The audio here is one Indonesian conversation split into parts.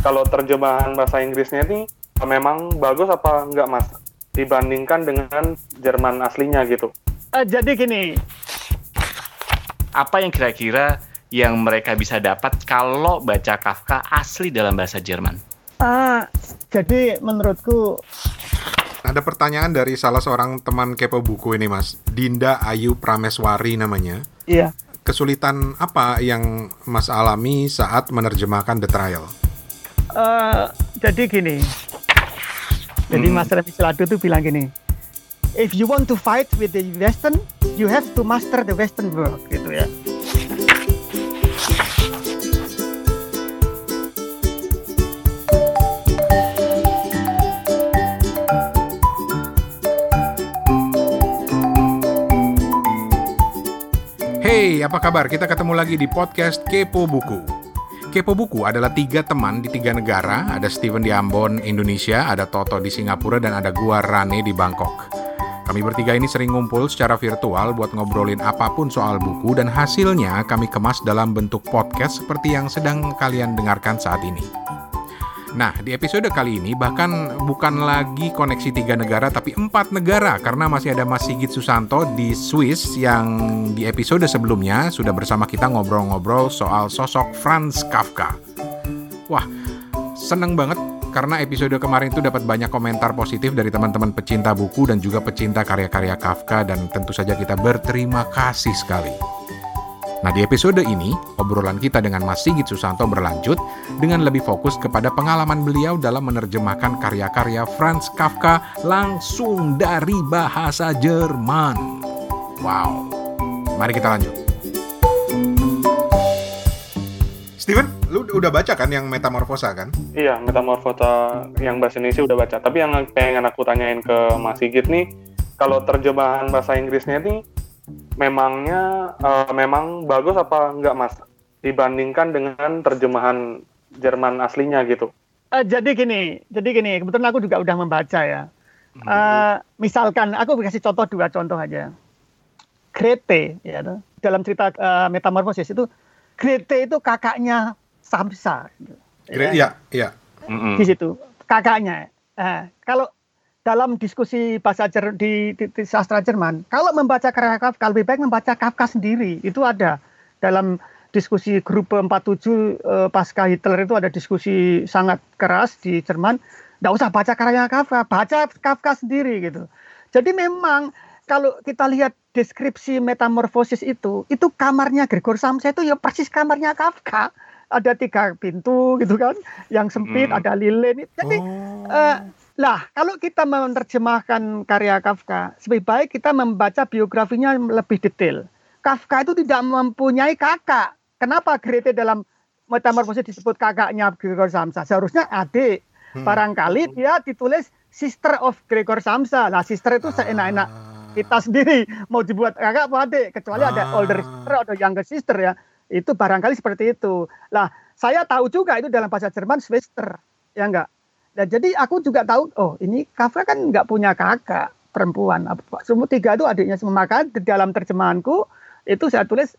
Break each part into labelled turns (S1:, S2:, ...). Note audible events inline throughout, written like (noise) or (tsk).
S1: kalau terjemahan bahasa Inggrisnya ini memang bagus apa enggak mas dibandingkan dengan Jerman aslinya gitu
S2: Uh, jadi gini,
S3: Apa yang kira-kira yang mereka bisa dapat kalau baca Kafka asli dalam bahasa Jerman?
S2: uh, jadi menurutku
S4: Ada pertanyaan dari salah seorang teman kepo buku ini, Mas. Dinda Ayu Prameswari namanya.
S2: iya
S4: Kesulitan apa yang Mas alami saat menerjemahkan The Trial?
S2: Eh, jadi gini. Jadi
S3: Hmm.
S2: Mas Seladu tuh bilang gini. If you want to fight with the Western, you have to master the Western world gitu ya.
S4: Hey, apa kabar? Kita ketemu lagi di podcast Kepo Buku. Kepo Buku adalah tiga teman di tiga negara. Ada Steven di Ambon, Indonesia, ada Toto di Singapura, dan ada gua Rane di Bangkok. Kami bertiga ini sering ngumpul secara virtual buat ngobrolin apa pun soal buku dan hasilnya kami kemas dalam bentuk podcast seperti yang sedang kalian dengarkan saat ini. Nah, di episode kali ini bahkan bukan lagi koneksi tiga negara tapi empat negara karena masih ada Mas Sigit Susanto di Swiss yang di episode sebelumnya sudah bersama kita ngobrol-ngobrol soal sosok Franz Kafka. Wah, seneng banget karena episode kemarin itu dapat banyak komentar positif dari teman-teman pecinta buku dan juga pecinta karya-karya Kafka dan tentu saja kita berterima kasih sekali. Nah, di episode ini, obrolan kita dengan Mas Sigit Susanto berlanjut dengan lebih fokus kepada pengalaman beliau dalam menerjemahkan karya-karya Franz Kafka langsung dari bahasa Jerman. Wow. Mari kita lanjut. Steven, lu udah baca kan yang Metamorfosa kan?
S1: iya Metamorfosa yang bahasa Indonesia udah baca tapi yang pengen aku tanyain ke Mas Sigit nih kalau terjemahan bahasa Inggrisnya ini memangnya eh, memang bagus apa enggak mas dibandingkan dengan terjemahan Jerman aslinya gitu
S2: Eh, jadi gini, jadi gini. Kebetulan aku juga udah membaca ya. Eh, misalkan aku kasih contoh dua contoh aja. Grete, ya, dalam cerita eh, Metamorfosis itu Grete itu kakaknya Samsa. gitu.
S4: Gre- Iya, iya.
S3: Mm-mm.
S2: di situ kakaknya. Eh, kalau dalam diskusi bahasa Jer di, di- di sastra Jerman, kalau membaca karya Kafka lebih baik membaca Kafka sendiri. Itu ada dalam diskusi grup 47 eh, pasca Hitler itu ada diskusi sangat keras di Jerman. Nggak usah baca karya Kafka, baca Kafka sendiri gitu. Jadi memang kalau kita lihat deskripsi metamorfosis itu, itu kamarnya Gregor Samsa itu ya persis kamarnya Kafka. Ada tiga pintu gitu kan, yang sempit,
S3: Hmm.
S2: ada lilin. Jadi
S4: Oh.
S2: eh, lah kalau kita menerjemahkan karya Kafka, lebih baik kita membaca biografinya lebih detail. Kafka itu tidak mempunyai kakak. Kenapa Grete dalam metamorfosis disebut kakaknya Gregor Samsa? Seharusnya adik.
S4: Hmm.
S2: Barangkali dia ditulis sister of Gregor Samsa. Nah, sister itu seenak-enak
S4: Ah.
S2: kita sendiri mau dibuat kakak apa adik kecuali ada
S4: Ah.
S2: older sister atau younger sister ya itu barangkali seperti itu lah saya tahu juga itu dalam bahasa Jerman Schwester ya enggak dan jadi aku juga tahu oh ini Kafka kan nggak punya kakak perempuan semua tiga itu adiknya semua maka di dalam terjemahanku itu saya tulis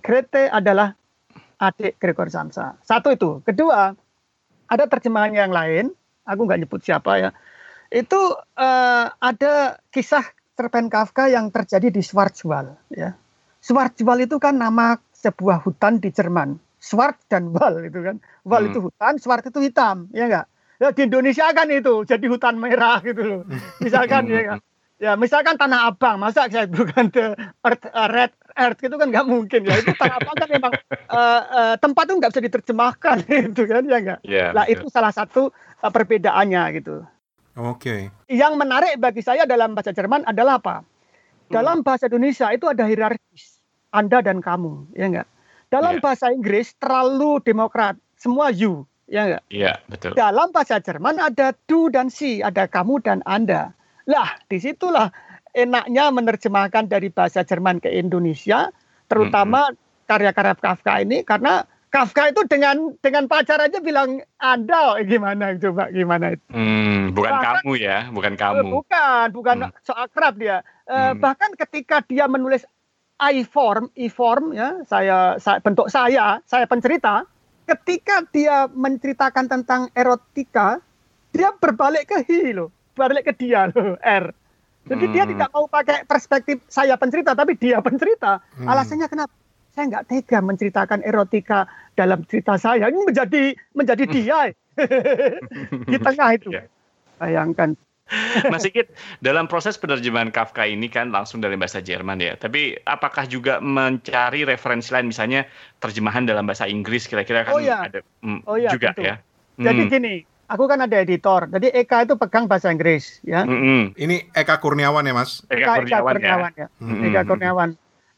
S2: Grete adalah adik Gregor Samsa satu itu kedua ada terjemahan yang lain aku nggak nyebut siapa ya itu eh, ada kisah cerpen Kafka yang terjadi di Schwarzwald ya. Schwarzwald itu kan nama sebuah hutan di Jerman. Schwarz dan Wal itu kan. Wal
S3: Hmm.
S2: itu hutan, Schwarz itu hitam, ya enggak? Ya di Indonesia kan itu jadi hutan merah gitu loh. (laughs) Misalkan ya kan. Ya, misalkan Tanah Abang, masa saya bukan the earth, uh, red earth itu kan nggak mungkin ya. Itu Tanah Abang kan memang (laughs) eh, eh, tempat itu nggak bisa diterjemahkan (laughs) itu kan ya enggak?
S3: Iya,
S2: Lah
S3: betul.
S2: itu salah satu eh, perbedaannya gitu
S4: Oke.
S2: yang menarik bagi saya dalam bahasa Jerman adalah apa? Dalam bahasa Indonesia itu ada hierarkis, Anda dan kamu, ya enggak? Dalam
S3: Iya.
S2: bahasa Inggris terlalu demokrat, semua you, ya enggak?
S3: Iya, betul.
S2: Dalam bahasa Jerman ada do dan si, ada kamu dan Anda. Lah, di situlah enaknya menerjemahkan dari bahasa Jerman ke Indonesia, terutama karya-karya Kafka ini, karena Kafka itu dengan dengan pacar aja bilang Anda gimana coba gimana itu?
S3: Hmm, bukan
S2: Bahkan-
S3: kamu ya, bukan
S2: Eh,
S3: kamu.
S2: Bukan, bukan
S3: Hmm.
S2: soal kerap dia. Eh,
S3: Hmm.
S2: Bahkan ketika dia menulis I form, I form ya, saya, saya bentuk saya, saya pencerita, ketika dia menceritakan tentang erotika, dia berbalik ke hi loh, balik ke dia loh, R. Jadi dia
S3: Hmm.
S2: tidak mau pakai perspektif saya pencerita, tapi dia pencerita.
S4: Hmm.
S2: Alasannya kenapa? Saya nggak tega menceritakan erotika dalam cerita saya. Ini menjadi menjadi (laughs) dia (laughs) di tengah itu.
S3: Iya.
S2: Bayangkan. (laughs)
S3: Mas Sigit, dalam proses penerjemahan Kafka ini kan langsung dari bahasa Jerman ya. Tapi apakah juga mencari referensi lain, misalnya terjemahan dalam bahasa Inggris kira-kira kan
S2: Oh, iya.
S3: ada mm,
S2: Oh, iya,
S3: juga
S2: tentu.
S3: ya.
S2: Jadi
S3: Hmm,
S2: gini, aku kan ada editor. Jadi Eka itu pegang bahasa Inggris, ya.
S3: mm, mm.
S4: Ini Eka Kurniawan ya Mas?
S3: Eka Kurniawan ya.
S2: Kurniawan, ya.
S3: Hmm.
S2: Eka Kurniawan.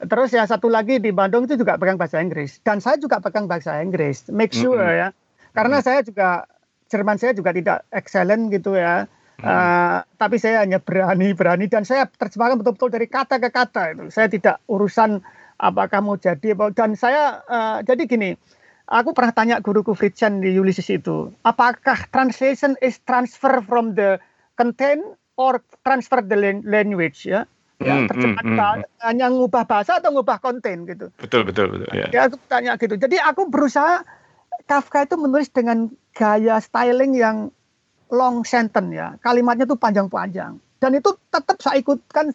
S2: Terus ya satu lagi di Bandung itu juga pegang bahasa Inggris dan saya juga pegang bahasa Inggris. Make sure
S3: Mm-mm.
S2: ya, karena saya juga Jerman saya juga tidak excellent gitu ya.
S3: Hmm.
S2: Eh, tapi saya hanya berani berani dan saya terjemahkan betul-betul dari kata ke kata itu. Saya tidak urusan apakah mau jadi apa dan saya eh, jadi gini. Aku pernah tanya guruku Fritzen di Ulysses itu, apakah translation is transfer from the content or transfer the lan- language ya? Ya,
S3: Hmm,
S2: terjemahan
S3: hmm,
S2: ba- hanya ngubah bahasa atau ngubah konten gitu.
S3: Betul, betul, betul. Ya.
S2: Ya aku tanya gitu. Jadi aku berusaha Kafka itu menulis dengan gaya styling yang long sentence ya. Kalimatnya tuh panjang-panjang. Dan itu tetap saya ikutkan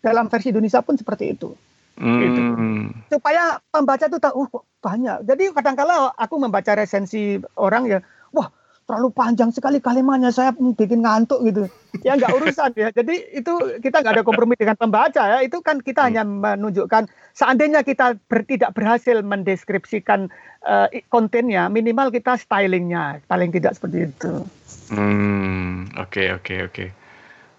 S2: dalam versi Indonesia pun seperti itu. Gitu.
S3: Hmm.
S2: Supaya pembaca tuh tahu, kok banyak. Jadi kadang-kala aku membaca resensi orang ya, wah terlalu panjang sekali kalimatnya saya bikin ngantuk gitu. Ya nggak urusan ya. Jadi itu kita nggak ada kompromi dengan pembaca ya. Itu kan kita hanya menunjukkan seandainya kita ber- tidak berhasil mendeskripsikan eh, kontennya, minimal kita stylingnya paling tidak seperti itu.
S3: Hmm, oke oke oke.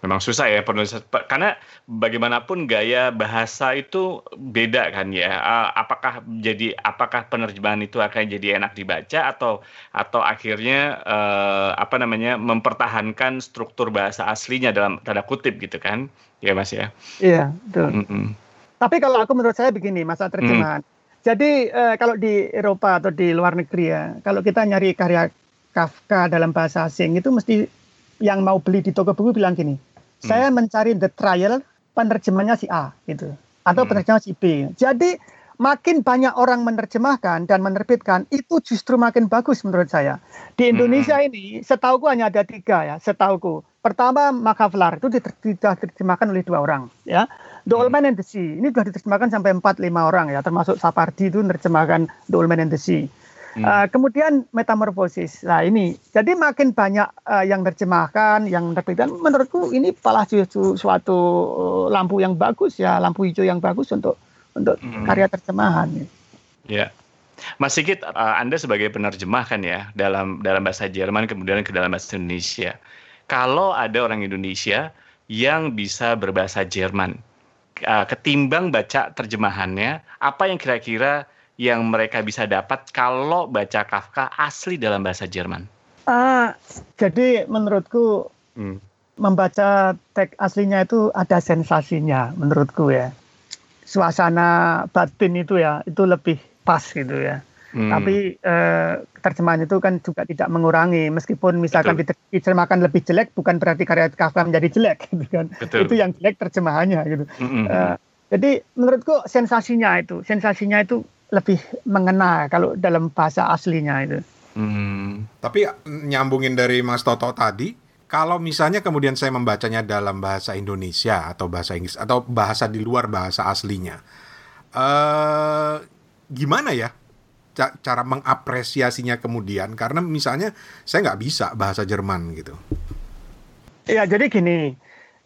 S3: Memang susah ya penulis pe- karena bagaimanapun gaya bahasa itu beda kan ya. Apakah jadi apakah penerjemahan itu akan jadi enak dibaca atau atau akhirnya eh, apa namanya mempertahankan struktur bahasa aslinya dalam tanda kutip gitu kan? Ya Mas ya.
S2: Iya, betul.
S3: Mm-mm.
S2: Tapi kalau aku menurut saya begini masa terjemahan. Jadi eh, kalau di Eropa atau di luar negeri ya, kalau kita nyari karya Kafka dalam bahasa asing itu mesti yang mau beli di toko buku bilang gini, saya mencari the trial penerjemahnya si A gitu, atau
S3: Hmm.
S2: penerjemah si B. Jadi makin banyak orang menerjemahkan dan menerbitkan itu justru makin bagus menurut saya. Di Indonesia ini setauku hanya ada tiga ya, setauku. Pertama Makavlar itu diterjemahkan oleh dua orang ya. The Old Man and the Sea ini sudah diterjemahkan sampai 4 5 orang ya, termasuk Sapardi itu menerjemahkan The Old Man and the Sea.
S3: Hmm.
S2: Uh, kemudian metamorfosis. Nah ini, jadi makin banyak uh, yang terjemahkan, yang menerbitkan. Menurutku ini malah justru suatu uh, lampu yang bagus ya, lampu hijau yang bagus untuk untuk
S3: Hmm.
S2: karya terjemahan.
S3: Ya. Mas Sigit, eh, Anda sebagai penerjemah kan ya dalam dalam bahasa Jerman kemudian ke dalam bahasa Indonesia. Kalau ada orang Indonesia yang bisa berbahasa Jerman, eh, ketimbang baca terjemahannya, apa yang kira-kira yang mereka bisa dapat kalau baca Kafka asli dalam bahasa Jerman?
S2: Ah, jadi menurutku
S3: Hmm.
S2: membaca teks aslinya itu ada sensasinya menurutku ya. Suasana batin itu ya, itu lebih pas gitu ya.
S3: Hmm.
S2: Tapi eh, terjemahan itu kan juga tidak mengurangi meskipun misalkan
S3: Betul.
S2: diter- diterjemahkan lebih jelek bukan berarti karya Kafka menjadi jelek (laughs) gitu kan.
S3: Betul.
S2: Itu yang jelek terjemahannya gitu.
S3: Mm-mm.
S2: Eh, jadi menurutku sensasinya itu, sensasinya itu lebih mengena kalau dalam bahasa aslinya itu.
S3: Hmm.
S4: Tapi nyambungin dari Mas Toto tadi, kalau misalnya kemudian saya membacanya dalam bahasa Indonesia atau bahasa Inggris atau bahasa di luar bahasa aslinya, eh gimana ya ca- cara mengapresiasinya kemudian? Karena misalnya saya nggak bisa bahasa Jerman gitu.
S2: Ya jadi gini,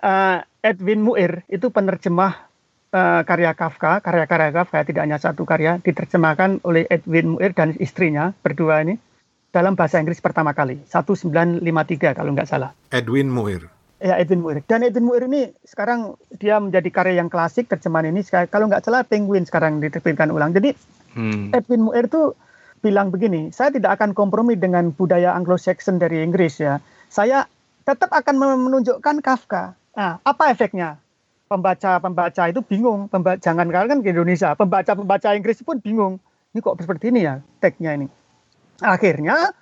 S2: eh, Edwin Muir itu penerjemah eh, karya Kafka, karya-karya Kafka tidak hanya satu karya diterjemahkan oleh Edwin Muir dan istrinya berdua ini dalam bahasa Inggris pertama kali 1953 kalau nggak salah.
S4: Edwin Muir.
S2: Ya Edwin Muir. Dan Edwin Muir ini sekarang dia menjadi karya yang klasik terjemahan ini kalau nggak salah Penguin sekarang diterbitkan ulang. Jadi
S3: Hmm.
S2: Edwin Muir itu bilang begini, saya tidak akan kompromi dengan budaya Anglo-Saxon dari Inggris ya. Saya tetap akan menunjukkan Kafka. Nah, apa efeknya? Pembaca-pembaca itu bingung. Pemba jangan kan ke Indonesia, pembaca-pembaca Inggris pun bingung. Ini kok seperti ini ya teksnya ini. Akhirnya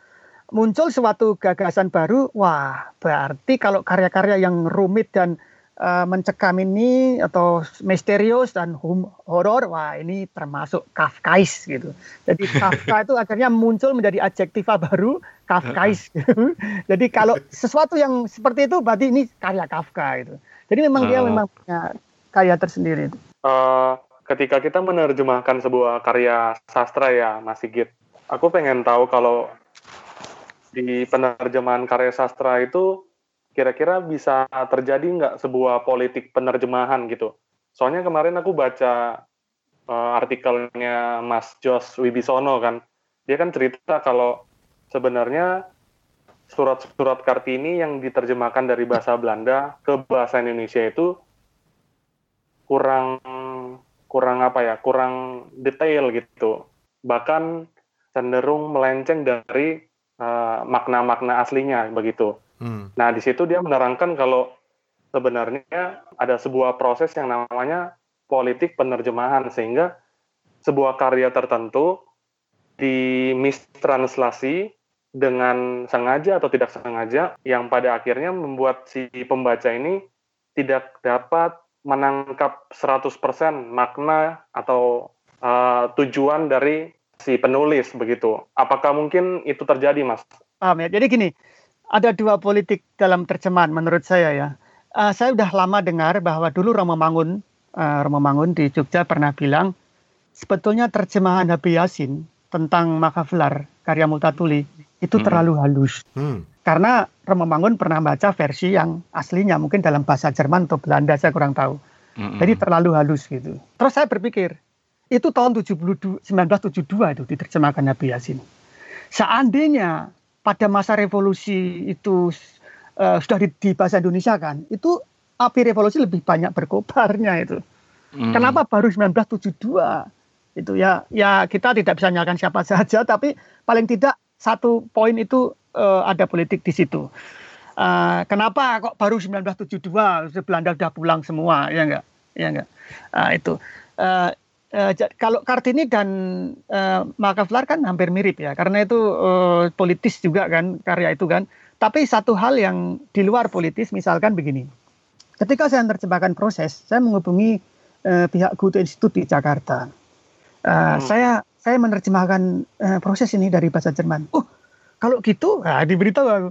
S2: muncul suatu gagasan baru. Wah, berarti kalau karya-karya yang rumit dan uh, mencekam ini atau misterius dan horor, wah ini termasuk Kafkais gitu. Jadi (laughs) Kafka itu akhirnya muncul menjadi adjektiva baru Kafkais. Gitu. (laughs) Jadi kalau sesuatu yang seperti itu berarti ini karya Kafka gitu. Jadi memang uh. dia memang punya karya tersendiri.
S1: Uh, ketika kita menerjemahkan sebuah karya sastra ya Mas Sigit, aku pengen tahu kalau di penerjemahan karya sastra itu kira-kira bisa terjadi nggak sebuah politik penerjemahan gitu? Soalnya kemarin aku baca uh, artikelnya Mas Jos Wibisono kan, dia kan cerita kalau sebenarnya surat-surat Kartini yang diterjemahkan dari bahasa Belanda ke bahasa Indonesia itu kurang kurang apa ya, kurang detail gitu. Bahkan cenderung melenceng dari uh, makna-makna aslinya begitu. Hmm. Nah, di situ dia menerangkan kalau sebenarnya ada sebuah proses yang namanya politik penerjemahan sehingga sebuah karya tertentu di mistranslasi dengan sengaja atau tidak sengaja yang pada akhirnya membuat si pembaca ini tidak dapat menangkap 100% makna atau uh, tujuan dari si penulis begitu. Apakah mungkin itu terjadi, Mas?
S2: Paham ya. Jadi gini, ada dua politik dalam terjemahan menurut saya ya. Uh, saya sudah lama dengar bahwa dulu Romo Mangun, uh, Romo Mangun di Jogja pernah bilang sebetulnya terjemahan Habib Yasin tentang Makaflar karya Multatuli itu hmm. terlalu halus. Hmm. Karena Romo Mangun pernah baca versi yang aslinya mungkin dalam bahasa Jerman atau Belanda saya kurang tahu. Hmm. Jadi terlalu halus gitu. Terus saya berpikir itu tahun 72, 1972 itu diterjemahkan Nabi Yasin. Seandainya pada masa revolusi itu uh, sudah di, di bahasa Indonesia kan, itu api revolusi lebih banyak berkobarnya itu. Hmm. Kenapa baru 1972? Itu ya ya kita tidak bisa nyalakan siapa (laughs) saja tapi paling tidak satu poin itu uh, ada politik di situ. Uh, kenapa kok baru 1972 Belanda sudah pulang semua ya enggak? Ya enggak. Uh, itu uh, Uh, kalau Kartini dan uh, Makaflar kan hampir mirip ya, karena itu uh, politis juga kan karya itu kan. Tapi satu hal yang di luar politis, misalkan begini, ketika saya menerjemahkan proses, saya menghubungi uh, pihak Goethe Institute di Jakarta. Uh, hmm. Saya saya menerjemahkan uh, proses ini dari bahasa Jerman. Oh, kalau gitu, nah, diberitahu aku.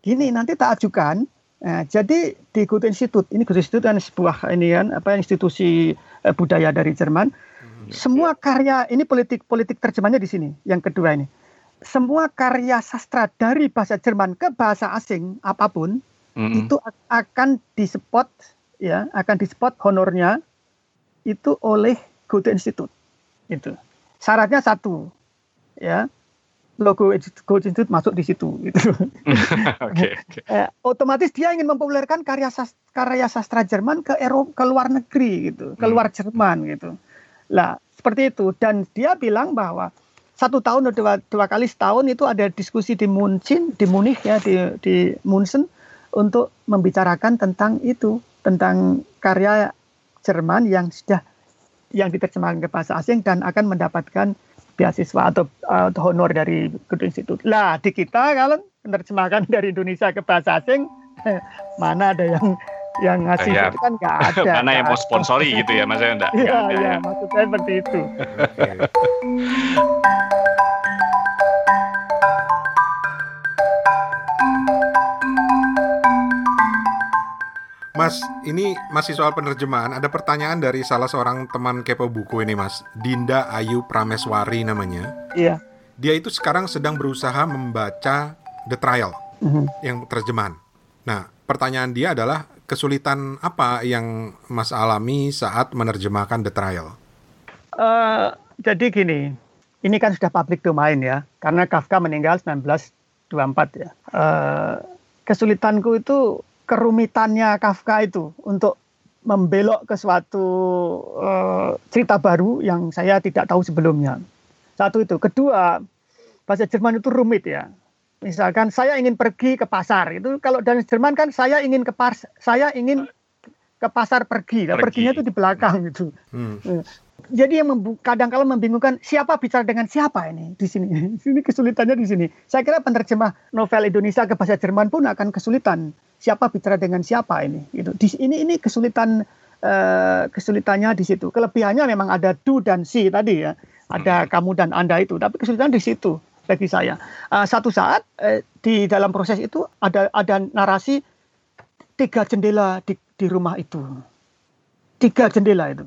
S2: Gini, nanti tak ajukan. Nah, jadi di Goethe Institute, ini Goethe Institute kan sebuah ini kan apa institusi budaya dari Jerman semua karya ini politik politik terjemahnya di sini. Yang kedua ini, semua karya sastra dari bahasa Jerman ke bahasa asing apa pun mm-hmm. itu akan dispot ya, akan dispot honornya itu oleh Goethe Institute. Itu syaratnya satu, ya logo Goethe Institute masuk di situ gitu. (laughs) okay, okay. (laughs) Eh, otomatis dia ingin mempopulerkan karya sastra, karya sastra Jerman ke Eropa ke luar negeri gitu, ke luar Jerman gitu. Lah, seperti itu. Dan dia bilang bahwa satu tahun atau dua, dua kali setahun itu ada diskusi di Munchen, di Munich ya, di, di Munchen untuk membicarakan tentang itu, tentang karya Jerman yang sudah yang diterjemahkan ke bahasa asing dan akan mendapatkan beasiswa atau, atau honor dari Goethe Institute. Lah di kita kalau menerjemahkan dari Indonesia ke bahasa asing, (laughs) mana ada yang yang ngasih ya. itu kan nggak (laughs) ada.
S3: Mana yang mau sponsori gitu ya, Mas Enggak?
S2: Iya, iya, ya. maksud saya seperti itu.
S4: Mas, ini masih soal penerjemahan. Ada pertanyaan dari salah seorang teman kepo buku ini, Mas. Dinda Ayu Prameswari namanya.
S2: Iya.
S4: Dia itu sekarang sedang berusaha membaca The Trial mm -hmm. yang terjemahan. Nah, pertanyaan dia adalah kesulitan apa yang Mas alami saat menerjemahkan The Trial?
S2: Uh, jadi gini, ini kan sudah public domain ya, karena Kafka meninggal 1924 ya. Uh, kesulitanku itu kerumitannya Kafka itu untuk membelok ke suatu uh, cerita baru yang saya tidak tahu sebelumnya. Satu itu. Kedua, bahasa Jerman itu rumit ya. Misalkan saya ingin pergi ke pasar, itu kalau dari Jerman kan saya ingin ke pas, saya ingin ke pasar pergi, lah pergi. perginya itu di belakang gitu. Hmm. jadi yang kadang kala membingungkan siapa bicara dengan siapa ini di sini. (laughs) Ini kesulitannya di sini. Saya kira penerjemah novel Indonesia ke bahasa Jerman pun akan kesulitan. Siapa bicara dengan siapa ini? Gitu. Di, ini ini kesulitan uh, kesulitannya di situ. Kelebihannya memang ada do dan si tadi ya. Ada hmm. kamu dan anda itu. Tapi kesulitan di situ bagi saya. Uh, satu saat uh, di dalam proses itu ada ada narasi tiga jendela di, di rumah itu. Tiga jendela itu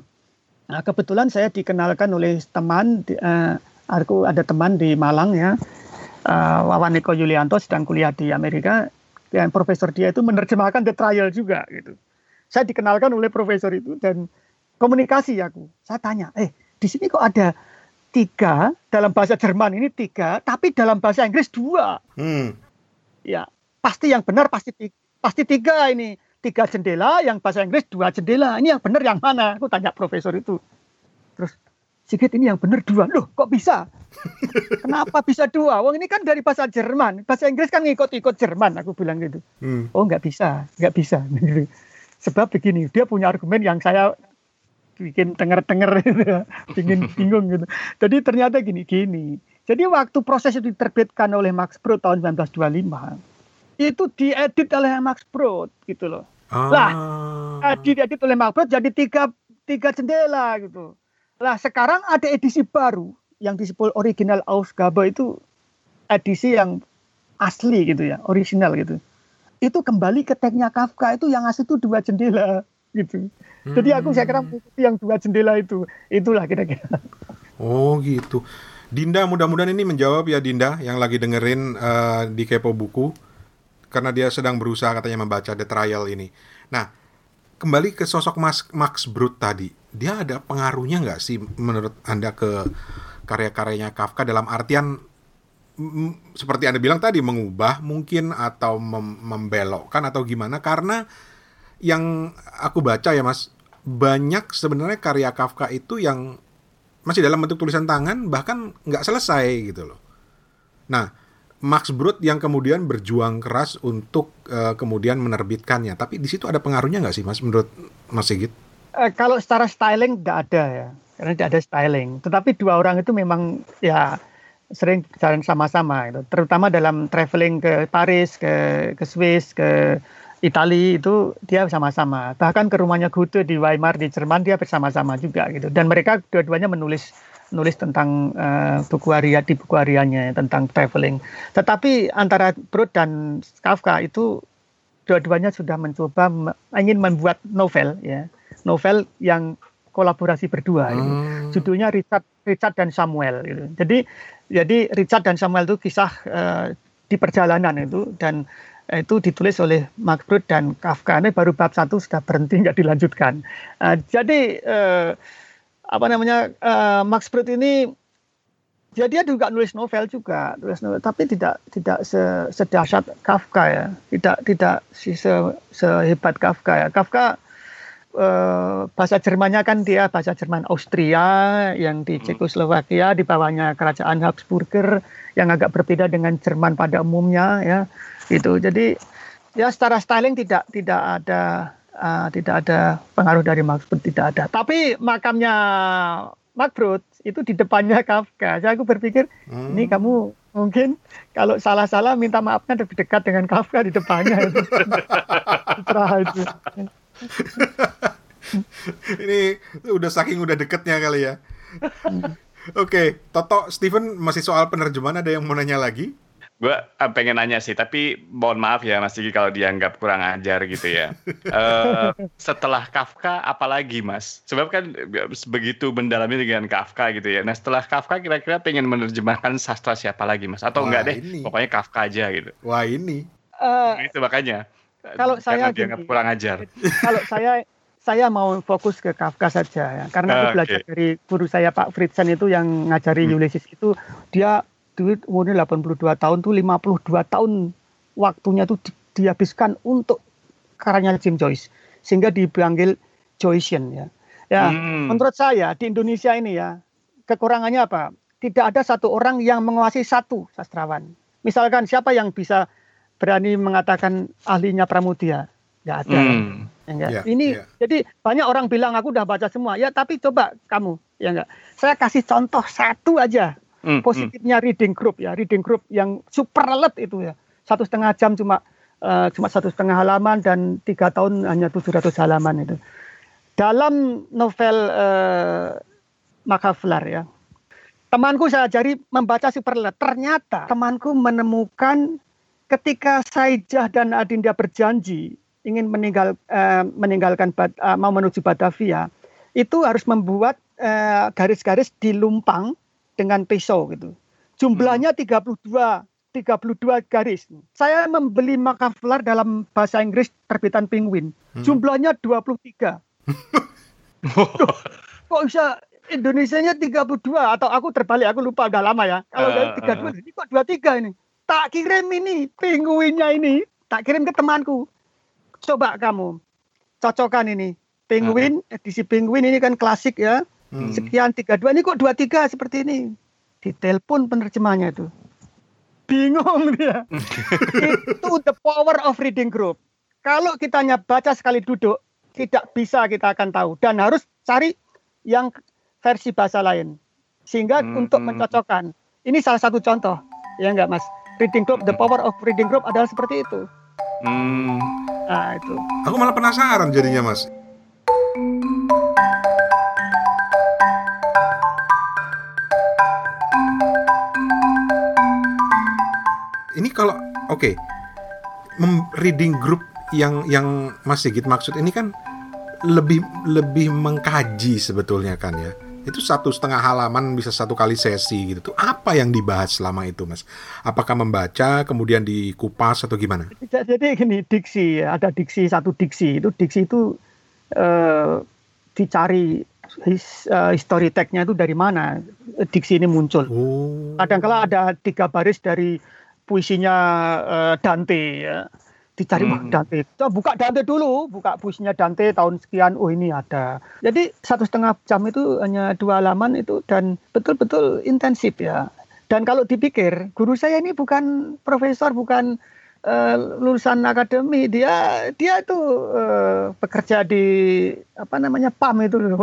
S2: Nah, kebetulan saya dikenalkan oleh teman, uh, aku ada teman di Malang ya, uh, Wawan Eko Yulianto sedang kuliah di Amerika, dan profesor dia itu menerjemahkan The Trial juga gitu. Saya dikenalkan oleh profesor itu dan komunikasi aku. Saya tanya, eh di sini kok ada tiga dalam bahasa Jerman ini tiga, tapi dalam bahasa Inggris dua. Hmm. Ya pasti yang benar pasti pasti tiga ini tiga jendela, yang bahasa Inggris dua jendela. Ini yang benar yang mana? Aku tanya profesor itu. Terus, Sigit ini yang benar dua. Loh, kok bisa? (laughs) Kenapa bisa dua? Wong ini kan dari bahasa Jerman. Bahasa Inggris kan ngikut-ikut Jerman. Aku bilang gitu. Hmm. Oh, nggak bisa. Nggak bisa. (laughs) Sebab begini, dia punya argumen yang saya bikin tenger-tenger gitu. Bikin (laughs) bingung gitu. Jadi ternyata gini, gini. Jadi waktu proses itu diterbitkan oleh Max Brod tahun 1925, itu diedit oleh Max Brod gitu loh. Ah. Lah, diedit oleh Margot jadi tiga tiga jendela gitu. Lah sekarang ada edisi baru yang disebut original Ausgabe itu edisi yang asli gitu ya, original gitu. Itu kembali ke teksnya Kafka itu yang asli itu dua jendela gitu. Hmm. Jadi aku saya kira hmm. yang dua jendela itu, itulah kira-kira.
S4: Oh gitu. Dinda mudah-mudahan ini menjawab ya Dinda yang lagi dengerin uh, di Kepo Buku karena dia sedang berusaha katanya membaca The Trial ini. Nah, kembali ke sosok Mas, Max Brut tadi, dia ada pengaruhnya nggak sih menurut Anda ke karya-karyanya Kafka dalam artian seperti Anda bilang tadi mengubah mungkin atau mem membelokkan atau gimana karena yang aku baca ya Mas banyak sebenarnya karya Kafka itu yang masih dalam bentuk tulisan tangan bahkan nggak selesai gitu loh. Nah, Max Brut yang kemudian berjuang keras untuk uh, kemudian menerbitkannya. Tapi di situ ada pengaruhnya nggak sih, Mas, menurut Mas Sigit?
S2: Uh, kalau secara styling tidak ada ya, karena tidak ada styling. Tetapi dua orang itu memang ya sering jalan sama-sama, gitu. terutama dalam traveling ke Paris, ke ke Swiss, ke Italia itu dia sama-sama. Bahkan ke rumahnya Goethe di Weimar di Jerman dia bersama-sama juga gitu. Dan mereka dua-duanya menulis nulis tentang uh, buku harian di buku hariannya tentang traveling. Tetapi antara Brod dan Kafka itu dua-duanya sudah mencoba ingin membuat novel ya, novel yang kolaborasi berdua. Gitu. Hmm. Gitu. Judulnya Richard Richard dan Samuel. Gitu. Jadi jadi Richard dan Samuel itu kisah uh, di perjalanan itu dan itu ditulis oleh Brod dan Kafka. Ini baru bab satu sudah berhenti nggak dilanjutkan. Uh, jadi uh, apa namanya uh, Max ini ya dia juga nulis novel juga nulis novel tapi tidak tidak se, sedahsyat Kafka ya tidak tidak se, sehebat Kafka ya Kafka uh, bahasa Jermannya kan dia bahasa Jerman Austria yang di hmm. Cekoslowakia di bawahnya kerajaan Habsburger yang agak berbeda dengan Jerman pada umumnya ya itu jadi ya secara styling tidak tidak ada uh, tidak ada pengaruh dari Brod tidak ada. Tapi makamnya Max Brod itu di depannya Kafka. Jadi aku berpikir hmm. ini kamu mungkin kalau salah-salah minta maafnya lebih dekat dengan Kafka di depannya (laughs) itu. itu. (laughs)
S4: ini udah saking udah deketnya kali ya. Oke, okay, Toto, Steven masih soal penerjemahan ada yang mau nanya lagi?
S3: gue uh, pengen nanya sih, tapi mohon maaf ya Mas Diki kalau dianggap kurang ajar gitu ya. uh, (laughs) setelah Kafka, apalagi Mas? Sebab kan begitu mendalami dengan Kafka gitu ya. Nah setelah Kafka kira-kira pengen menerjemahkan sastra siapa lagi Mas? Atau Wah, enggak deh, ini. pokoknya Kafka aja gitu.
S4: Wah ini.
S3: Uh, itu makanya.
S2: Kalau saya
S3: dianggap gini, kurang ajar.
S2: Kalau saya saya mau fokus ke Kafka saja ya. Karena aku belajar dari guru saya Pak Fritzen itu yang ngajari hmm. Ulysses itu dia duit umurnya 82 tahun tuh 52 tahun waktunya tuh di, dihabiskan untuk karyanya Jim Joyce sehingga dipanggil Joycean ya. Ya, hmm. menurut saya di Indonesia ini ya kekurangannya apa? Tidak ada satu orang yang menguasai satu sastrawan. Misalkan siapa yang bisa berani mengatakan ahlinya Pramudia? nggak ada.
S3: Hmm.
S2: Ya enggak?
S4: Ya,
S2: ini
S4: ya.
S2: jadi banyak orang bilang aku udah baca semua. Ya tapi coba kamu ya enggak. Saya kasih contoh satu aja
S3: Hmm, hmm.
S2: positifnya reading group ya. Reading group yang super alert itu ya. Satu setengah jam cuma eh, cuma satu setengah halaman dan tiga tahun hanya 700 halaman itu. Dalam novel eh, Makaflar ya. Temanku saya ajari membaca super alert. Ternyata temanku menemukan ketika Saijah dan Adinda berjanji ingin meninggal eh, meninggalkan eh, mau menuju Batavia itu harus membuat eh, garis-garis di lumpang dengan pisau gitu. Jumlahnya 32 32 garis. Saya membeli Makaflar dalam bahasa Inggris terbitan Penguin.
S4: Hmm.
S2: Jumlahnya 23. Kok bisa Indonesianya 32 atau aku terbalik aku lupa udah lama ya. Kalau
S3: Ah,
S2: dari 32 ini kok 23 ini. Tak kirim ini penguinnya ini, tak kirim ke temanku. Coba kamu cocokkan ini. Penguin, edisi penguin ini kan klasik ya.
S4: Hmm.
S2: Sekian 32 ini kok 23 seperti ini. Ditelepon penerjemahnya itu. Bingung dia. (laughs) itu the power of reading group. Kalau kita hanya baca sekali duduk, tidak bisa kita akan tahu dan harus cari yang versi bahasa lain. Sehingga
S3: Hmm.
S2: untuk mencocokkan. Ini salah satu contoh. Ya enggak, Mas? Reading group, the power of reading group adalah seperti itu.
S3: Hmm.
S2: Nah, itu.
S4: Aku malah penasaran jadinya mas. Ini kalau oke, mem- reading group yang yang Mas Sigit maksud ini kan lebih lebih mengkaji sebetulnya kan ya. Itu satu setengah halaman bisa satu kali sesi gitu. Tuh apa yang dibahas selama itu Mas? Apakah membaca kemudian dikupas atau gimana?
S2: Jadi gini, diksi ada diksi satu diksi itu diksi itu eh, dicari his, eh, history tag-nya itu dari mana diksi ini muncul.
S4: Oh.
S2: Kadangkala ada tiga baris dari puisinya eh, Dante ya. Dicari
S3: Hmm.
S2: Dante. Coba buka Dante dulu, buka puisinya Dante tahun sekian. Oh ini ada. Jadi satu setengah jam itu hanya dua halaman itu dan betul-betul intensif ya. Dan kalau dipikir guru saya ini bukan profesor, bukan eh, lulusan akademi, dia dia itu eh, bekerja di apa namanya PAM itu loh,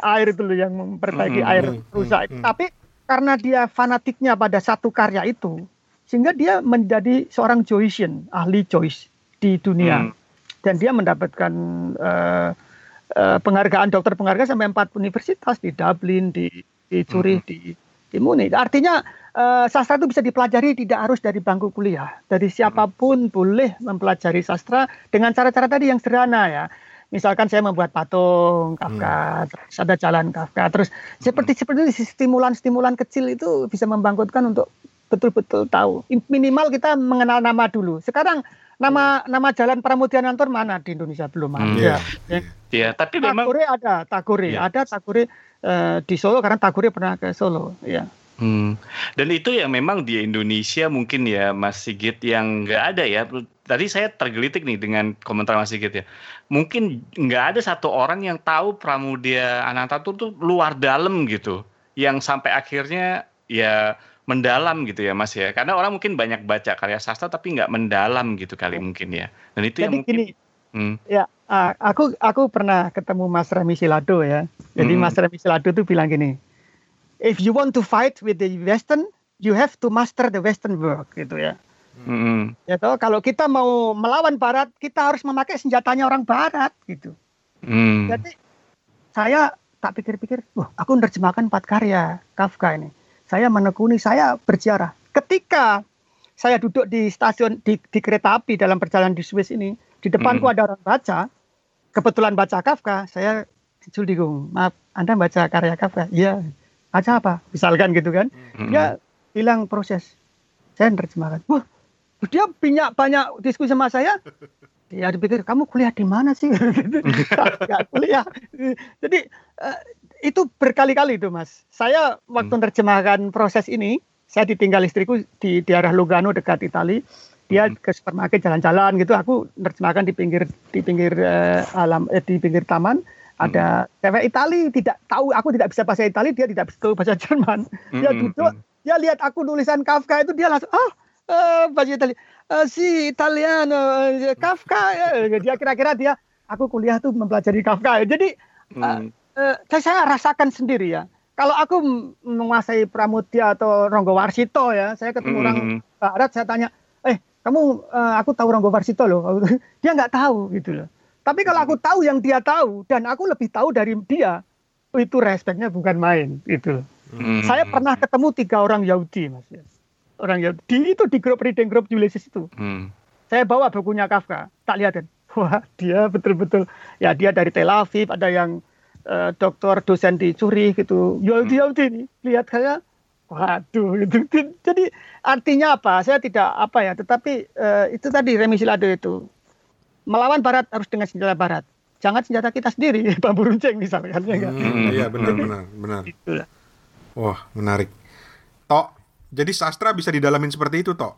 S2: air itu loh yang memperbaiki
S3: Hmm,
S2: air
S4: hmm,
S2: rusak.
S4: hmm, hmm.
S2: Tapi karena dia fanatiknya pada satu karya itu, sehingga dia menjadi seorang Joycean, ahli Joyce di dunia.
S3: Hmm.
S2: Dan dia mendapatkan eh, eh, penghargaan dokter penghargaan sampai empat universitas di Dublin, di di Zurich, di di Munich. Artinya eh, sastra itu bisa dipelajari tidak harus dari bangku kuliah. Dari siapa pun boleh mempelajari sastra dengan cara-cara tadi yang sederhana ya. Misalkan saya membuat patung Kafka, terus ada jalan Kafka, terus seperti seperti itu, stimulan-stimulan kecil itu bisa membangkitkan untuk betul-betul tahu. Minimal kita mengenal nama dulu. Sekarang nama nama jalan Pramudia Nantor mana di Indonesia belum
S3: Hmm.
S2: ada.
S4: Iya.
S3: Ya, tapi memang
S2: Takure ada, Takure,
S3: Iya.
S2: ada Takure eh, di Solo karena Takure pernah ke Solo, ya.
S3: Hmm. Dan itu yang memang di Indonesia mungkin ya Mas Sigit yang nggak ada ya. Tadi saya tergelitik nih dengan komentar Mas Sigit ya. Mungkin nggak ada satu orang yang tahu Pramudia Anantatur tuh luar dalam gitu. Yang sampai akhirnya ya mendalam gitu ya Mas ya. Karena orang mungkin banyak baca karya sastra tapi nggak mendalam gitu kali mungkin ya. Dan itu yang
S2: Jadi
S3: mungkin
S2: gini,
S3: Hmm.
S2: ya aku aku pernah ketemu Mas Remi Silado ya. Jadi
S3: Hmm.
S2: Mas Remi Silado tuh bilang gini, if you want to fight with the Western, you have to master the Western work gitu ya.
S3: Hmm.
S2: Ya toh, kalau kita mau melawan Barat, kita harus memakai senjatanya orang Barat gitu.
S3: Hmm.
S2: Jadi saya tak pikir-pikir, wah aku menerjemahkan empat karya Kafka ini. Saya menekuni, saya berziarah. Ketika saya duduk di stasiun di, di kereta api dalam perjalanan di Swiss ini, di depanku
S3: Hmm.
S2: ada orang baca, kebetulan baca Kafka, saya digung, maaf, Anda baca karya Kafka? Iya. Baca apa? Misalkan gitu kan.
S3: Hmm.
S2: Dia bilang proses. Saya menerjemahkan. Wah, dia banyak banyak diskusi sama saya. Dia dipikir kamu kuliah di mana sih? (laughs) Kuliah. Jadi eh, itu berkali-kali itu mas. Saya waktu menerjemahkan proses ini, saya ditinggal istriku di daerah Lugano dekat Itali. Dia
S3: Hmm.
S2: ke supermarket jalan-jalan gitu. Aku menerjemahkan di pinggir di pinggir eh, alam eh, di pinggir taman. Ada cewek Itali tidak tahu aku tidak bisa bahasa Itali, dia tidak bisa tahu bahasa Jerman. Dia
S3: Hmm.
S2: duduk, dia lihat aku nulisan Kafka itu dia langsung ah eh, bahasa Itali. eh, si Italiano eh, Kafka eh, dia kira-kira dia aku kuliah tuh mempelajari Kafka jadi
S3: Hmm.
S2: Eh, saya rasakan sendiri ya kalau aku menguasai Pramudia atau Ronggo Warsito ya saya ketemu orang
S3: Hmm.
S2: barat saya tanya eh kamu eh, aku tahu Ronggo Warsito loh (laughs) dia nggak tahu gitu loh tapi kalau aku tahu yang dia tahu dan aku lebih tahu dari dia itu respeknya bukan main gitu loh.
S3: Hmm.
S2: Saya pernah ketemu tiga orang Yahudi, Mas. ya. Orang Yahudi itu di grup reading group Ulysses itu.
S3: Hmm.
S2: Saya bawa bukunya Kafka, tak lihatin. Wah, dia betul-betul ya dia dari Tel Aviv, ada yang eh, dokter dosen di Zurich gitu. Yahudi Yahudi ini lihat saya Waduh, gitu. Jadi artinya apa? Saya tidak apa ya, tetapi eh, itu tadi remisi lado itu. Melawan Barat harus dengan senjata Barat. Jangan senjata kita sendiri, (laughs) bambu runcing misalkan ya kan?
S4: Hmm, iya benar benar benar.
S2: Itulah.
S4: Wah, menarik. Tok, jadi sastra bisa didalamin seperti itu, Tok.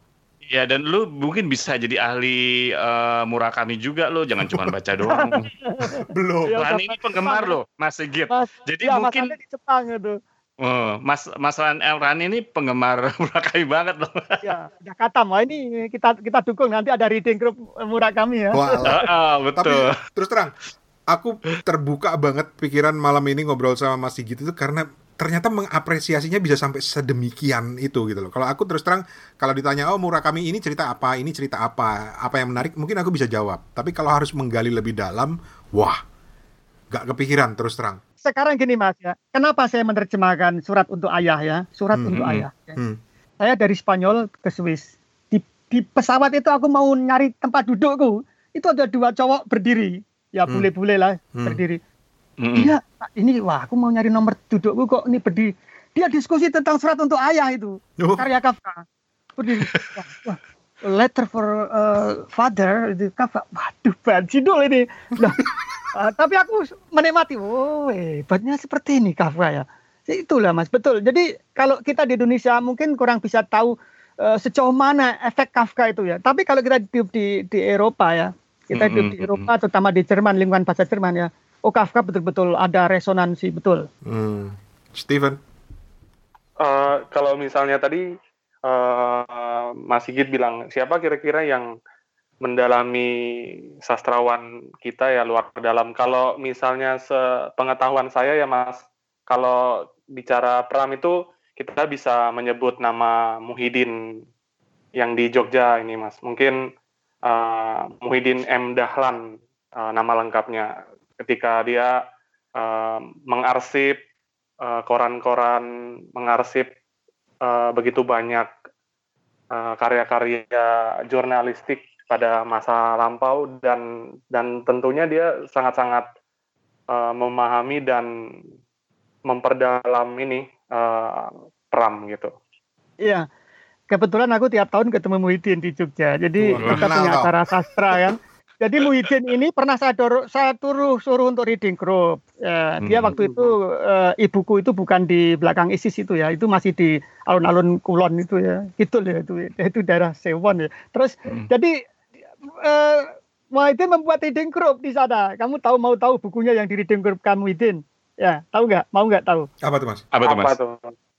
S3: Ya dan lu mungkin bisa jadi ahli eh, Murakami juga lo, jangan cuma baca doang. (laughs)
S4: Belum.
S2: Iya,
S3: Rani ini penggemar lo, Mas Sigit.
S2: Mas,
S3: Jadi
S2: ya,
S3: mungkin
S2: di Jepang itu.
S3: oh, Mas Mas Ran El Rani ini penggemar (laughs) Murakami banget loh.
S2: Ya, udah katam. Wah, ini kita kita dukung nanti ada reading group murah kami ya.
S4: Wah,
S3: Ah, (laughs) ah,
S4: tapi
S3: betul.
S4: terus terang, aku terbuka banget pikiran malam ini ngobrol sama Mas Sigit itu karena ternyata mengapresiasinya bisa sampai sedemikian itu gitu loh. Kalau aku terus terang kalau ditanya oh Murakami ini cerita apa, ini cerita apa, apa yang menarik, mungkin aku bisa jawab. Tapi kalau harus menggali lebih dalam, wah, gak kepikiran terus terang.
S2: Sekarang gini Mas ya, kenapa saya menerjemahkan surat untuk ayah ya? Surat
S4: Hmm,
S2: untuk
S3: hmm,
S2: ayah. ya.
S4: Hmm.
S2: Saya dari Spanyol ke Swiss. Di, di pesawat itu aku mau nyari tempat dudukku. Itu ada dua cowok berdiri. Ya
S4: Hmm.
S2: bule-bule lah
S4: Hmm.
S2: berdiri. Iya, Pak, ini wah aku mau nyari nomor dudukku kok ini berdiri. Dia diskusi tentang surat untuk ayah itu.
S4: Oh,
S2: karya Kafka. Berdiri. Wah, letter for uh, father itu Kafka. Waduh, banjidul ini. Lah, (laughs) uh, tapi aku menikmati. Oh, hebatnya seperti ini Kafka ya. Itulah Mas, betul. Jadi kalau kita di Indonesia mungkin kurang bisa tahu uh, sejauh mana efek Kafka itu ya. Tapi kalau kita hidup di di Eropa ya, kita hidup di Eropa terutama di Jerman lingkungan bahasa Jerman ya. Oh Kafka betul-betul ada resonansi betul.
S4: hmm. Steven.
S1: Eh, kalau misalnya tadi eh, Mas Sigit bilang siapa kira-kira yang mendalami sastrawan kita ya luar dalam. Kalau misalnya sepengetahuan saya ya Mas, kalau bicara Pram itu kita bisa menyebut nama Muhyiddin yang di Jogja ini Mas. Mungkin eh, Muhyiddin M Dahlan eh, nama lengkapnya. Ketika dia eh, mengarsip eh, koran-koran, mengarsip eh, begitu banyak karya-karya jurnalistik pada masa lampau dan dan tentunya dia sangat-sangat eh, memahami dan memperdalam ini eh, pram gitu.
S2: Iya. Kebetulan aku tiap tahun ketemu Muhyiddin di Jogja. Jadi kita punya acara sastra kan. Jadi Muhyiddin ini pernah saya dorong, saya suruh suruh untuk reading group. Ya, Dia
S3: Hmm.
S2: waktu itu eh, ibuku itu bukan di belakang ISIS itu ya, itu masih di alun-alun Kulon itu ya, gitu ya itu itu daerah Sewon ya. Terus
S3: Hmm.
S2: jadi eh, Muhyiddin membuat reading group di sana. Kamu tahu mau tahu bukunya yang di reading group kamu Muhyiddin? Ya, tahu nggak? Mau nggak tahu?
S4: Apa tuh, Mas?
S3: Apa tuh Mas?
S1: tuh?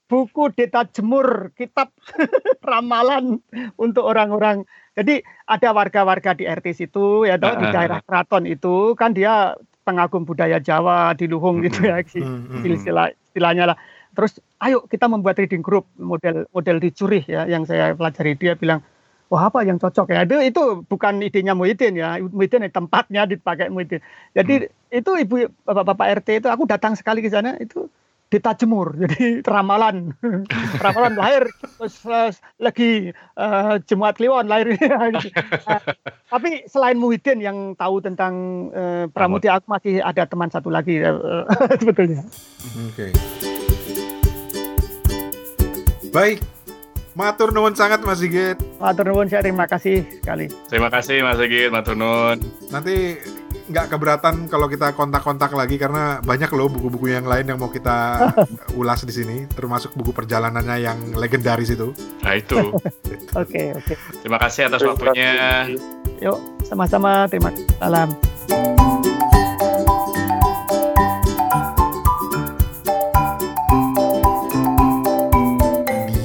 S2: Buku Deta Jemur, kitab (laughs) ramalan untuk orang-orang. Jadi ada warga-warga di RT situ ya toh, di
S3: Ah, ah,
S2: daerah keraton itu kan dia pengagum budaya Jawa di Luhung gitu ya
S4: Hmm, hmm, hmm.
S2: istilah istilahnya lah. Terus ayo kita membuat reading group model model di Zurich ya yang saya pelajari dia bilang wah apa yang cocok ya itu itu bukan idenya Muhyiddin ya Muhyiddin tempatnya dipakai Muhyiddin jadi itu ibu bapak-bapak RT itu aku datang sekali ke sana itu Deta Jemur jadi ramalan (laughs) ramalan lahir terus lagi eh, Jemaat Kliwon lahir (laughs) Eh, tapi selain Muhyiddin yang tahu tentang eh, Pramudia aku masih ada teman satu lagi eh, (laughs) sebetulnya
S4: Oke. Baik. Matur nuwun sangat Mas Sigit.
S2: Matur nuwun saya terima kasih sekali.
S3: Terima kasih Mas Sigit, Matur nuwun.
S4: Nanti nggak keberatan kalau kita kontak-kontak lagi karena banyak loh buku-buku yang lain yang mau kita (laughs) ulas di sini, termasuk buku perjalanannya yang legendaris itu.
S3: Nah itu. (laughs)
S2: Oke, oke.
S3: Terima kasih atas waktunya.
S2: Yuk, sama-sama. Terima kasih. Salam.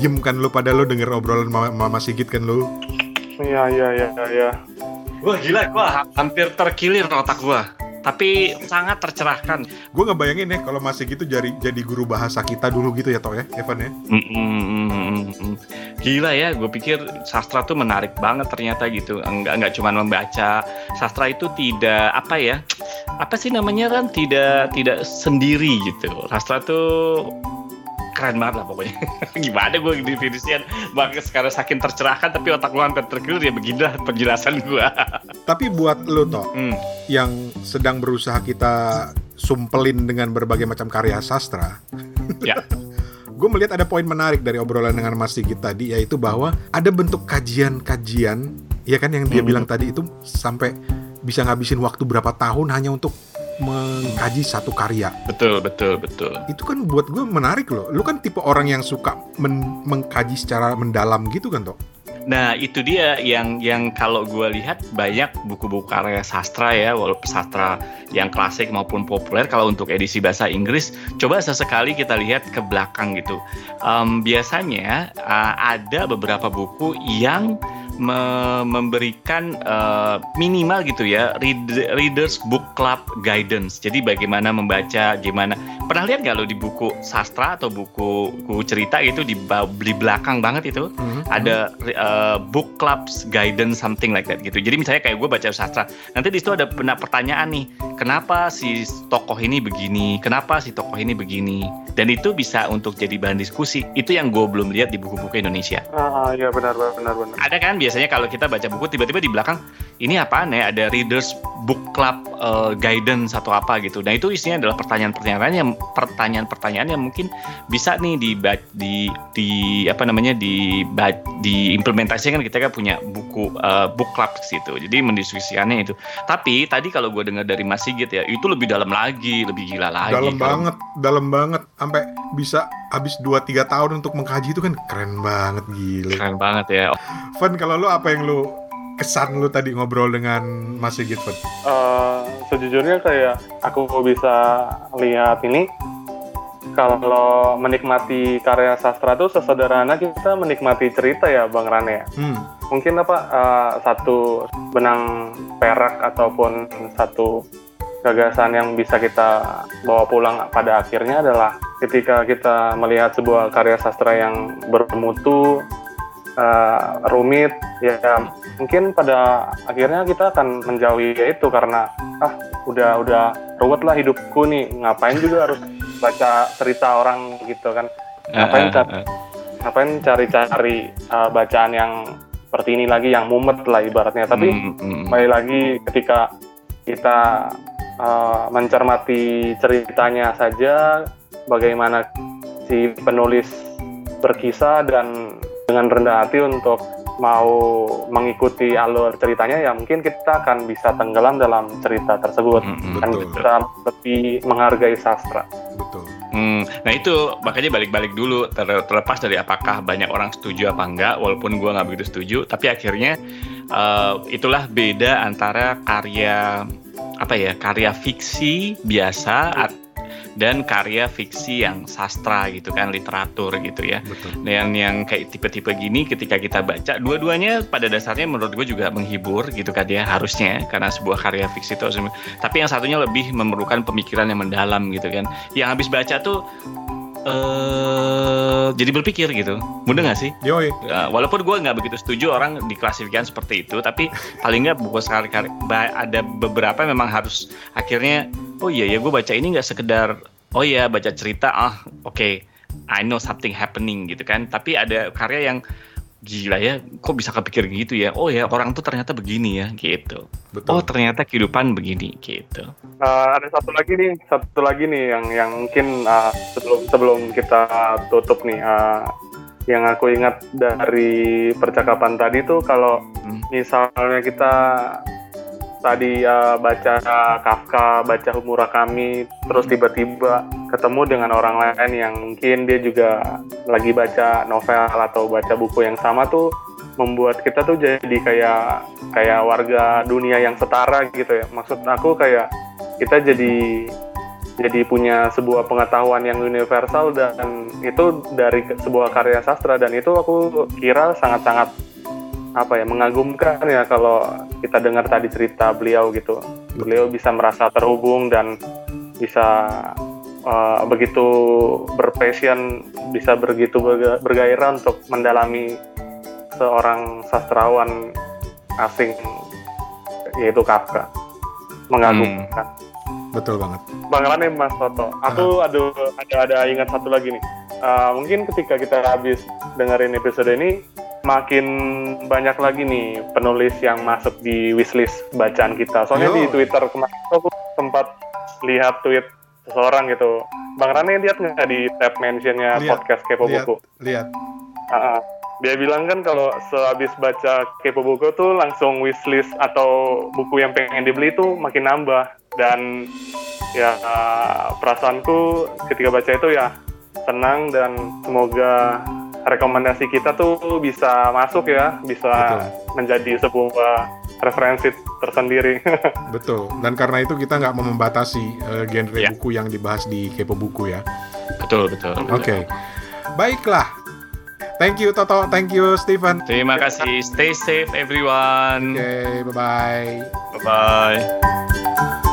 S4: Diem kan lu pada lu denger obrolan Mama, Mama Sigit kan lu.
S1: Iya iya iya iya.
S3: Wah gila, gua hampir terkilir otak gua. Tapi sangat tercerahkan.
S4: Gue nggak bayangin ya kalau masih gitu jadi jadi guru bahasa kita dulu gitu ya toh ya, Evan ya.
S3: Mm, mm, mm, mm, mm. Gila ya, gue pikir sastra tuh menarik banget ternyata gitu. Enggak enggak cuma membaca. Sastra itu tidak apa ya? (tsk) Apa sih namanya kan? Tidak tidak sendiri gitu. Sastra tuh keren banget lah pokoknya. (laughs) Gimana gue definisian? Bahkan sekarang saking tercerahkan tapi otak gue hampir terkilir ya beginilah penjelasan gue. (laughs)
S4: Tapi buat lo toh
S3: Hmm.
S4: yang sedang berusaha kita sumpelin dengan berbagai macam karya sastra. (laughs)
S3: Ya.
S4: gue melihat ada poin menarik dari obrolan dengan Mas Sigit tadi yaitu bahwa ada bentuk kajian-kajian ya kan yang dia
S3: Hmm.
S4: bilang tadi itu sampai bisa ngabisin waktu berapa tahun hanya untuk mengkaji satu karya.
S3: Betul, betul, betul.
S4: Itu kan buat gue menarik loh. Lu kan tipe orang yang suka men- mengkaji secara mendalam gitu kan toh?
S3: Nah itu dia yang yang kalau gue lihat banyak buku-buku karya sastra ya walaupun sastra yang klasik maupun populer kalau untuk edisi bahasa Inggris coba sesekali kita lihat ke belakang gitu Em, biasanya uh, ada beberapa buku yang me- memberikan uh, minimal gitu ya read- readers book club guidance jadi bagaimana membaca gimana pernah lihat nggak lo di buku sastra atau buku buku cerita gitu di, di belakang banget itu
S4: Mhm.
S3: ada uh, book clubs guidance something like that gitu. Jadi misalnya kayak gue baca sastra, nanti di situ ada pernah pertanyaan nih, kenapa si tokoh ini begini, kenapa si tokoh ini begini, dan itu bisa untuk jadi bahan diskusi. Itu yang gue belum lihat di buku-buku Indonesia.
S1: Ah iya benar benar benar.
S3: Ada kan biasanya kalau kita baca buku tiba-tiba di belakang ini apaan ya ada readers book club uh, guidance atau apa gitu. Nah itu isinya adalah pertanyaan-pertanyaan yang pertanyaan-pertanyaan yang mungkin bisa nih di di di apa namanya di diimplementasikan kita kan punya buku uh, book club gitu. Jadi mendiskusikannya itu. Tapi tadi kalau gue dengar dari Mas Sigit ya itu lebih dalam lagi, lebih gila lagi.
S4: dalam
S3: Kalau-
S4: banget, dalam banget sampai bisa habis 2-3 tahun untuk mengkaji itu kan keren banget gile.
S3: Keren banget ya.
S4: Van kalau lu apa yang lu kesan lu tadi ngobrol dengan Mas Sigit Van?
S1: Eh, sejujurnya kayak aku bisa lihat ini kalau menikmati karya sastra tuh sesederhana kita menikmati cerita ya Bang Rane ya.
S4: Hmm.
S1: Mungkin apa eh, satu benang perak ataupun satu gagasan yang bisa kita bawa pulang pada akhirnya adalah ketika kita melihat sebuah karya sastra yang bermutu eh, rumit ya mungkin pada akhirnya kita akan menjauhi itu karena ah udah udah ruwet lah hidupku nih ngapain juga harus baca cerita orang gitu kan
S3: Eh,
S1: Ngapain,
S3: eh, eh.
S1: ngapain cari-cari uh, bacaan yang seperti ini lagi yang mumet lah ibaratnya tapi
S3: mm, mm.
S1: kembali lagi ketika kita uh, mencermati ceritanya saja bagaimana si penulis berkisah dan dengan rendah hati untuk mau mengikuti alur ceritanya ya mungkin kita akan bisa tenggelam dalam cerita tersebut
S3: Mm,
S1: dan
S4: Betul.
S1: kita lebih menghargai sastra.
S4: Betul.
S3: Hmm, nah itu makanya balik-balik dulu ter- terlepas dari apakah banyak orang setuju apa enggak, walaupun gua nggak begitu setuju, tapi akhirnya eh, itulah beda antara karya apa ya karya fiksi biasa at- dan karya fiksi yang sastra gitu kan literatur gitu ya.
S4: Betul.
S3: Dan yang kayak tipe-tipe gini ketika kita baca dua-duanya pada dasarnya menurut gue juga menghibur gitu kan ya harusnya karena sebuah karya fiksi itu tapi yang satunya lebih memerlukan pemikiran yang mendalam gitu kan yang habis baca tuh eh jadi berpikir gitu. Mudah nggak sih?
S4: Yoi.
S3: Ya, walaupun gue nggak begitu setuju orang diklasifikasikan seperti itu tapi paling nggak buku sekali kali ada beberapa yang memang harus akhirnya oh iya ya gue baca ini nggak sekedar oh iya baca cerita ah oke I know something happening gitu kan. Tapi ada karya yang gila ya kok bisa kepikir gitu ya oh ya orang tuh ternyata begini ya gitu
S4: Betul.
S3: oh ternyata kehidupan begini gitu
S1: Uh, ada satu lagi nih, satu lagi nih yang yang mungkin uh, sebelum sebelum kita tutup nih, uh, yang aku ingat dari percakapan tadi tuh kalau
S3: Hmm.
S1: misalnya kita tadi uh, baca Kafka, baca Murakami, terus tiba-tiba ketemu dengan orang lain yang mungkin dia juga lagi baca novel atau baca buku yang sama tuh membuat kita tuh jadi kayak kayak warga dunia yang setara gitu ya. Maksud aku kayak kita jadi jadi punya sebuah pengetahuan yang universal dan itu dari sebuah karya sastra dan itu aku kira sangat-sangat apa ya mengagumkan ya kalau kita dengar tadi cerita beliau gitu. Beliau bisa merasa terhubung dan bisa uh, begitu berpassion, bisa begitu berga- bergairah untuk mendalami seorang sastrawan asing yaitu Kafka. Mengagumkan.
S4: Betul banget.
S1: Bang Rane Mas Toto. Aku ada ada ada ingat satu lagi nih. Uh, mungkin ketika kita habis dengerin episode ini makin banyak lagi nih penulis yang masuk di wishlist bacaan kita. Soalnya
S4: Yo.
S1: di Twitter kemarin tuh aku sempat lihat tweet seseorang gitu. Bang Rane lihat nggak di tab mentionnya
S4: Lihat,
S1: podcast Kepo
S4: Lihat,
S1: Buku?
S4: lihat.
S1: Ah. dia bilang kan kalau sehabis baca Kepo Buku tuh langsung wishlist atau buku yang pengen dibeli tuh makin nambah dan ya perasaanku ketika baca itu ya senang dan semoga rekomendasi kita tuh bisa masuk ya bisa
S4: Betul.
S1: menjadi sebuah referensi tersendiri (laughs)
S4: Betul. Dan karena itu kita nggak mau membatasi eh, genre
S3: Ya.
S4: buku yang dibahas di Kepo Buku ya.
S3: Betul, betul.
S4: Oke. Baiklah. Thank you Toto, thank you Stephen.
S3: Terima kasih. Stay safe everyone.
S4: Oke, bye-bye.
S3: Bye bye.